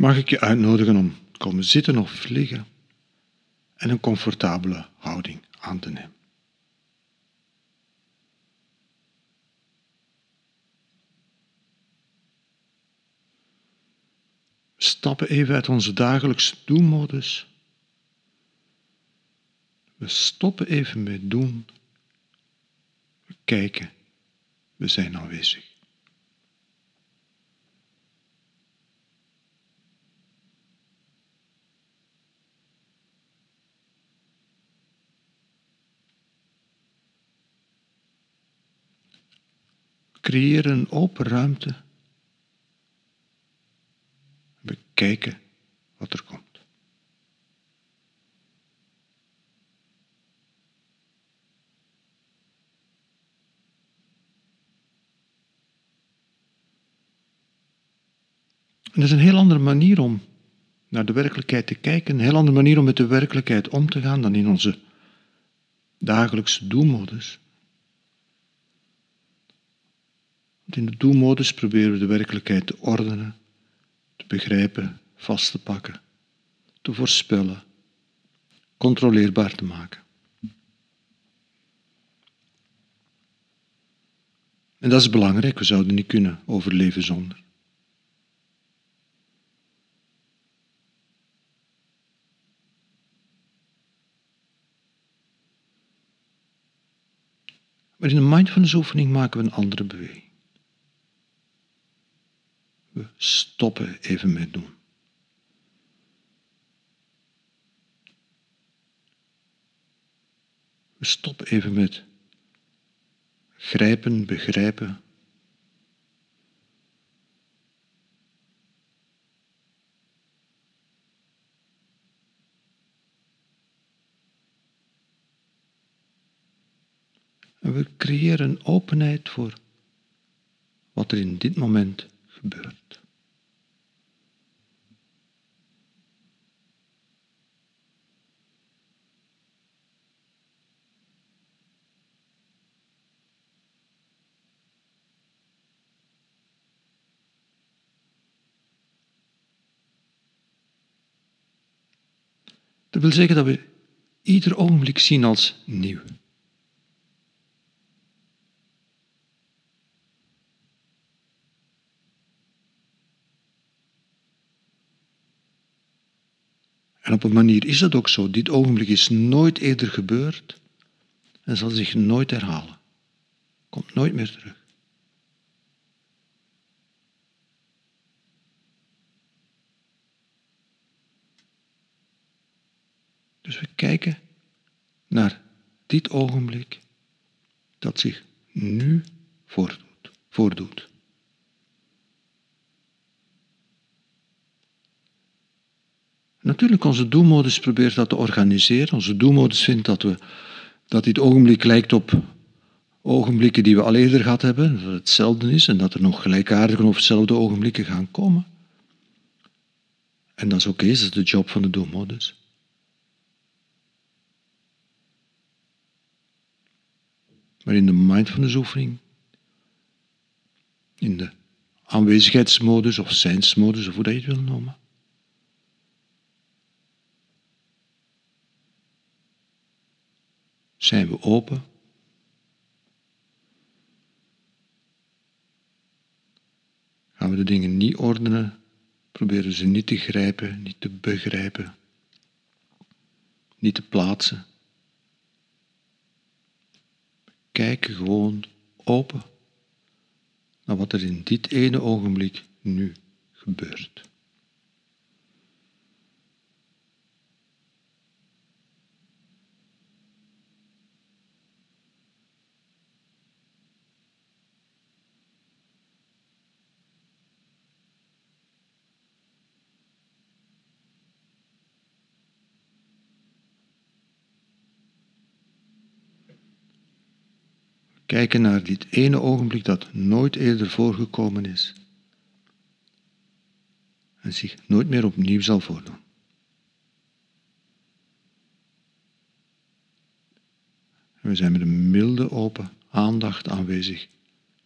mag ik je uitnodigen om te komen zitten of liggen en een comfortabele houding aan te nemen. Stappen even uit onze dagelijkse doelmodus. We stoppen even met doen. We kijken. We zijn aanwezig. Creëer een open ruimte. We kijken wat er komt. En dat is een heel andere manier om naar de werkelijkheid te kijken, een heel andere manier om met de werkelijkheid om te gaan dan in onze dagelijkse doelmodus. In de doelmodus proberen we de werkelijkheid te ordenen, te begrijpen, vast te pakken, te voorspellen, controleerbaar te maken. En dat is belangrijk, we zouden niet kunnen overleven zonder. Maar in de mindfulness oefening maken we een andere beweging. Stoppen even met doen. We stoppen even met grijpen, begrijpen. En we creëren openheid voor wat er in dit moment Dat wil zeggen dat we ieder ogenblik zien als nieuw. Op een manier is dat ook zo. Dit ogenblik is nooit eerder gebeurd en zal zich nooit herhalen. Komt nooit meer terug. Dus we kijken naar dit ogenblik dat zich nu voordoet. voordoet. Natuurlijk, onze doelmodus probeert dat te organiseren. Onze doelmodus vindt dat, we, dat dit ogenblik lijkt op ogenblikken die we al eerder gehad hebben, dat het hetzelfde is en dat er nog gelijkaardige of hetzelfde ogenblikken gaan komen. En dat is oké, dat is de job van de doelmodus. Maar in de mindfulness oefening, in de aanwezigheidsmodus of zijnsmodus, of hoe dat je het wil noemen, Zijn we open? Gaan we de dingen niet ordenen? Proberen ze niet te grijpen, niet te begrijpen, niet te plaatsen. Kijken gewoon open naar wat er in dit ene ogenblik nu gebeurt. Kijken naar dit ene ogenblik dat nooit eerder voorgekomen is en zich nooit meer opnieuw zal voordoen. we zijn met een milde open aandacht aanwezig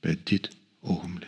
bij dit ogenblik.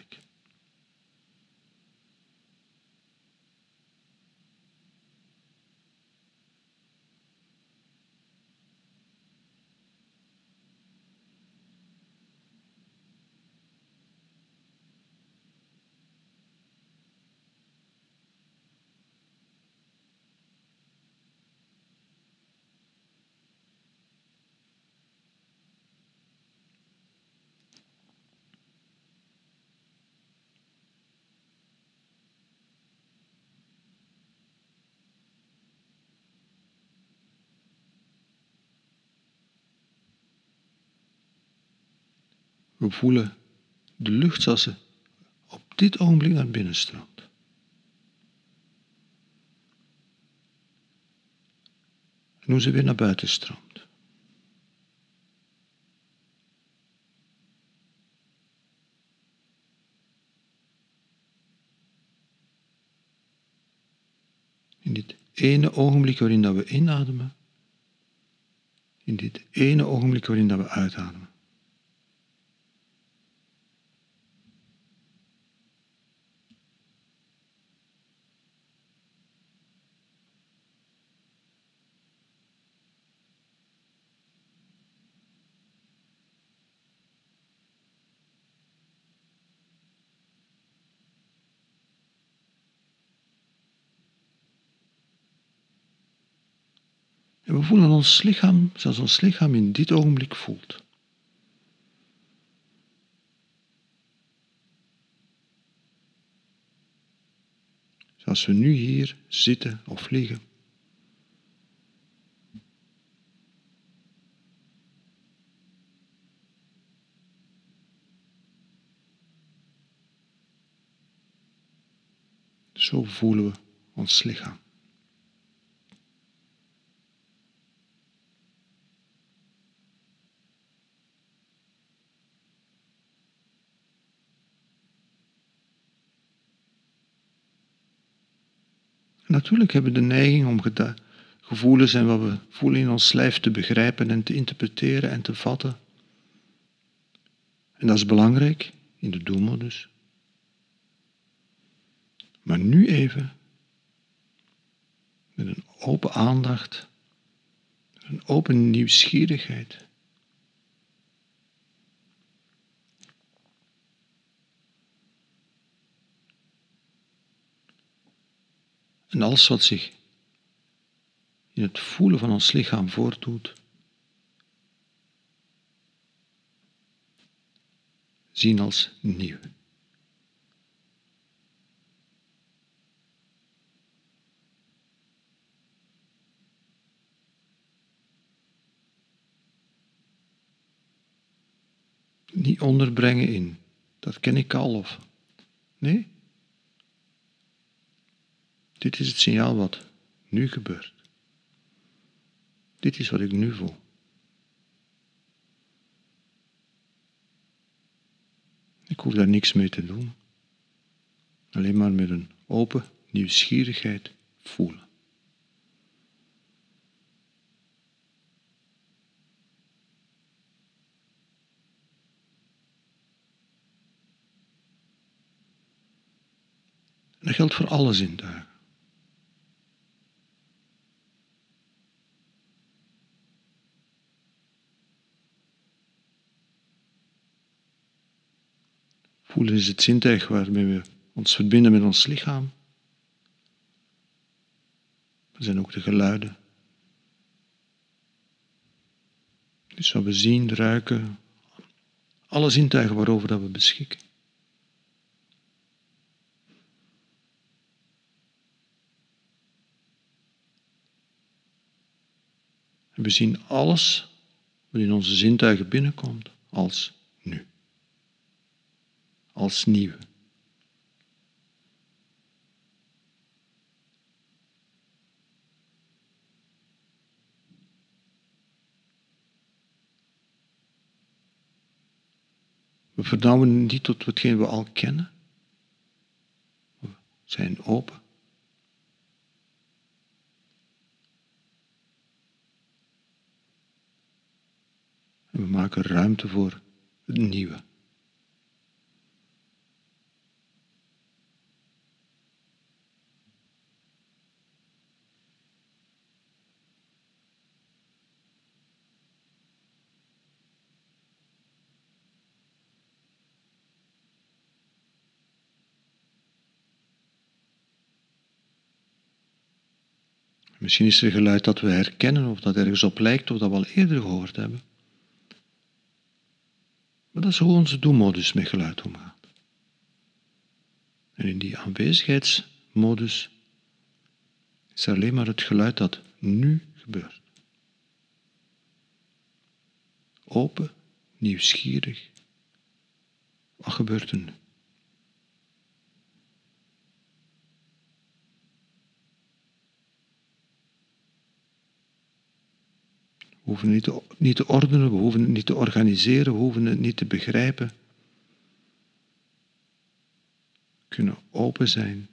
We voelen de lucht zoals ze op dit ogenblik naar binnen stroomt. En hoe ze weer naar buiten stroomt. In dit ene ogenblik waarin dat we inademen, in dit ene ogenblik waarin dat we uitademen. We voelen ons lichaam zoals ons lichaam in dit ogenblik voelt. Zoals we nu hier zitten of liggen. Zo voelen we ons lichaam. Natuurlijk hebben we de neiging om gevoelens en wat we voelen in ons lijf te begrijpen en te interpreteren en te vatten. En dat is belangrijk in de doelmodus. Maar nu even met een open aandacht, een open nieuwsgierigheid. En alles wat zich in het voelen van ons lichaam voordoet, zien als nieuw. Niet onderbrengen in, dat ken ik al of. Nee, dit is het signaal wat nu gebeurt. Dit is wat ik nu voel. Ik hoef daar niks mee te doen. Alleen maar met een open nieuwsgierigheid voelen. En dat geldt voor alle zintuigen. Voelen is het zintuig waarmee we ons verbinden met ons lichaam. Er zijn ook de geluiden. Dus wat we zien, ruiken, alle zintuigen waarover dat we beschikken. En we zien alles wat in onze zintuigen binnenkomt als als nieuw. We vernauwen niet tot hetgeen we al kennen. We zijn open. En we maken ruimte voor het nieuwe. Misschien is er geluid dat we herkennen of dat ergens op lijkt of dat we al eerder gehoord hebben. Maar dat is hoe onze doelmodus met geluid omgaat. En in die aanwezigheidsmodus is er alleen maar het geluid dat nu gebeurt. Open, nieuwsgierig, Wat gebeurt er nu? Hoeven het niet te, niet te ordenen, we hoeven het niet te organiseren, we hoeven het niet te begrijpen. We kunnen open zijn.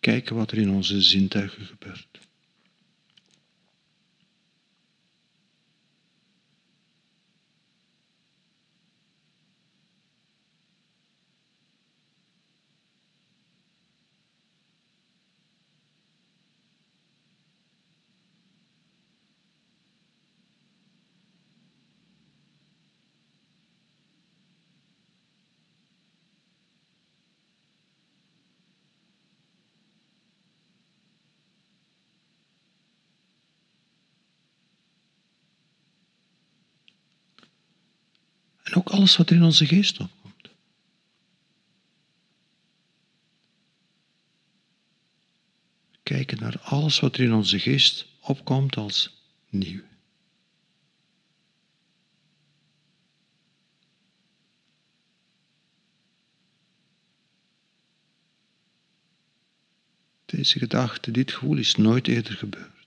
Kijken wat er in onze zintuigen gebeurt. En ook alles wat in onze geest opkomt. Kijken naar alles wat er in onze geest opkomt als nieuw. Deze gedachte, dit gevoel is nooit eerder gebeurd.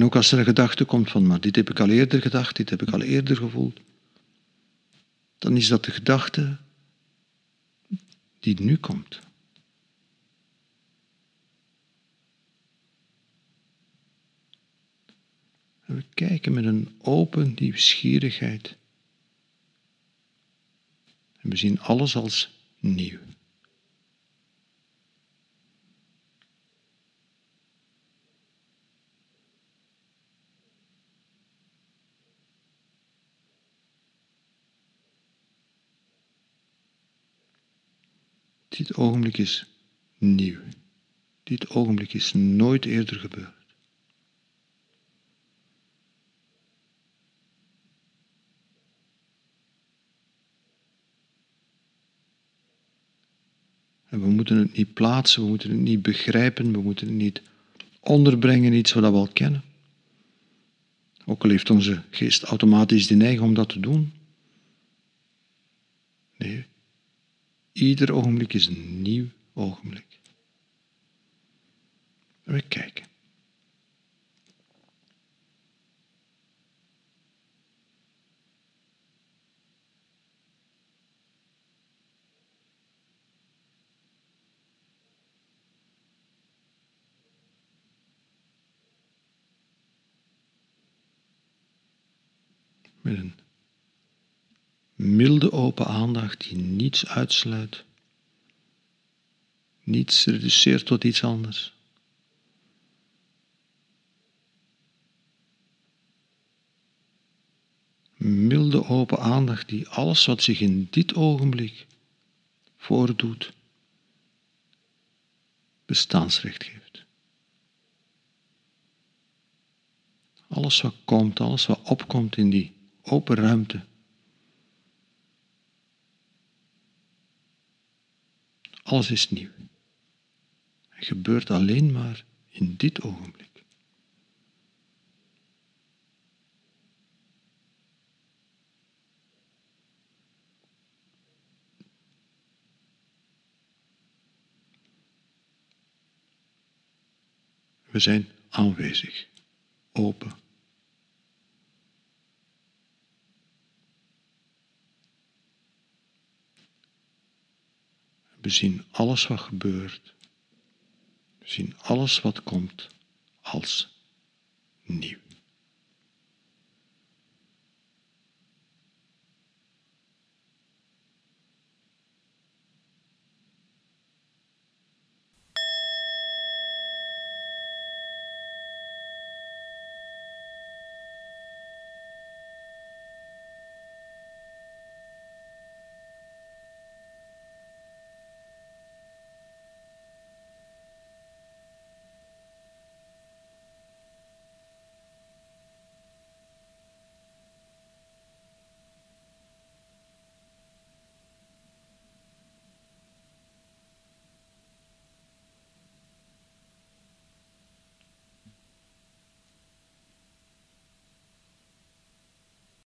En ook als er een gedachte komt van, maar dit heb ik al eerder gedacht, dit heb ik al eerder gevoeld, dan is dat de gedachte die nu komt. En we kijken met een open nieuwsgierigheid. En we zien alles als nieuw. Dit ogenblik is nieuw. Dit ogenblik is nooit eerder gebeurd. En we moeten het niet plaatsen, we moeten het niet begrijpen, we moeten het niet onderbrengen iets wat we al kennen. Ook al heeft onze geest automatisch de neiging om dat te doen. Ieder ogenblik is een nieuw ogenblik. En we kijken. Milde open aandacht die niets uitsluit, niets reduceert tot iets anders. Milde open aandacht die alles wat zich in dit ogenblik voordoet, bestaansrecht geeft. Alles wat komt, alles wat opkomt in die open ruimte, Alles is nieuw. Het gebeurt alleen maar in dit ogenblik. We zijn aanwezig, open. We zien alles wat gebeurt. We zien alles wat komt als nieuw.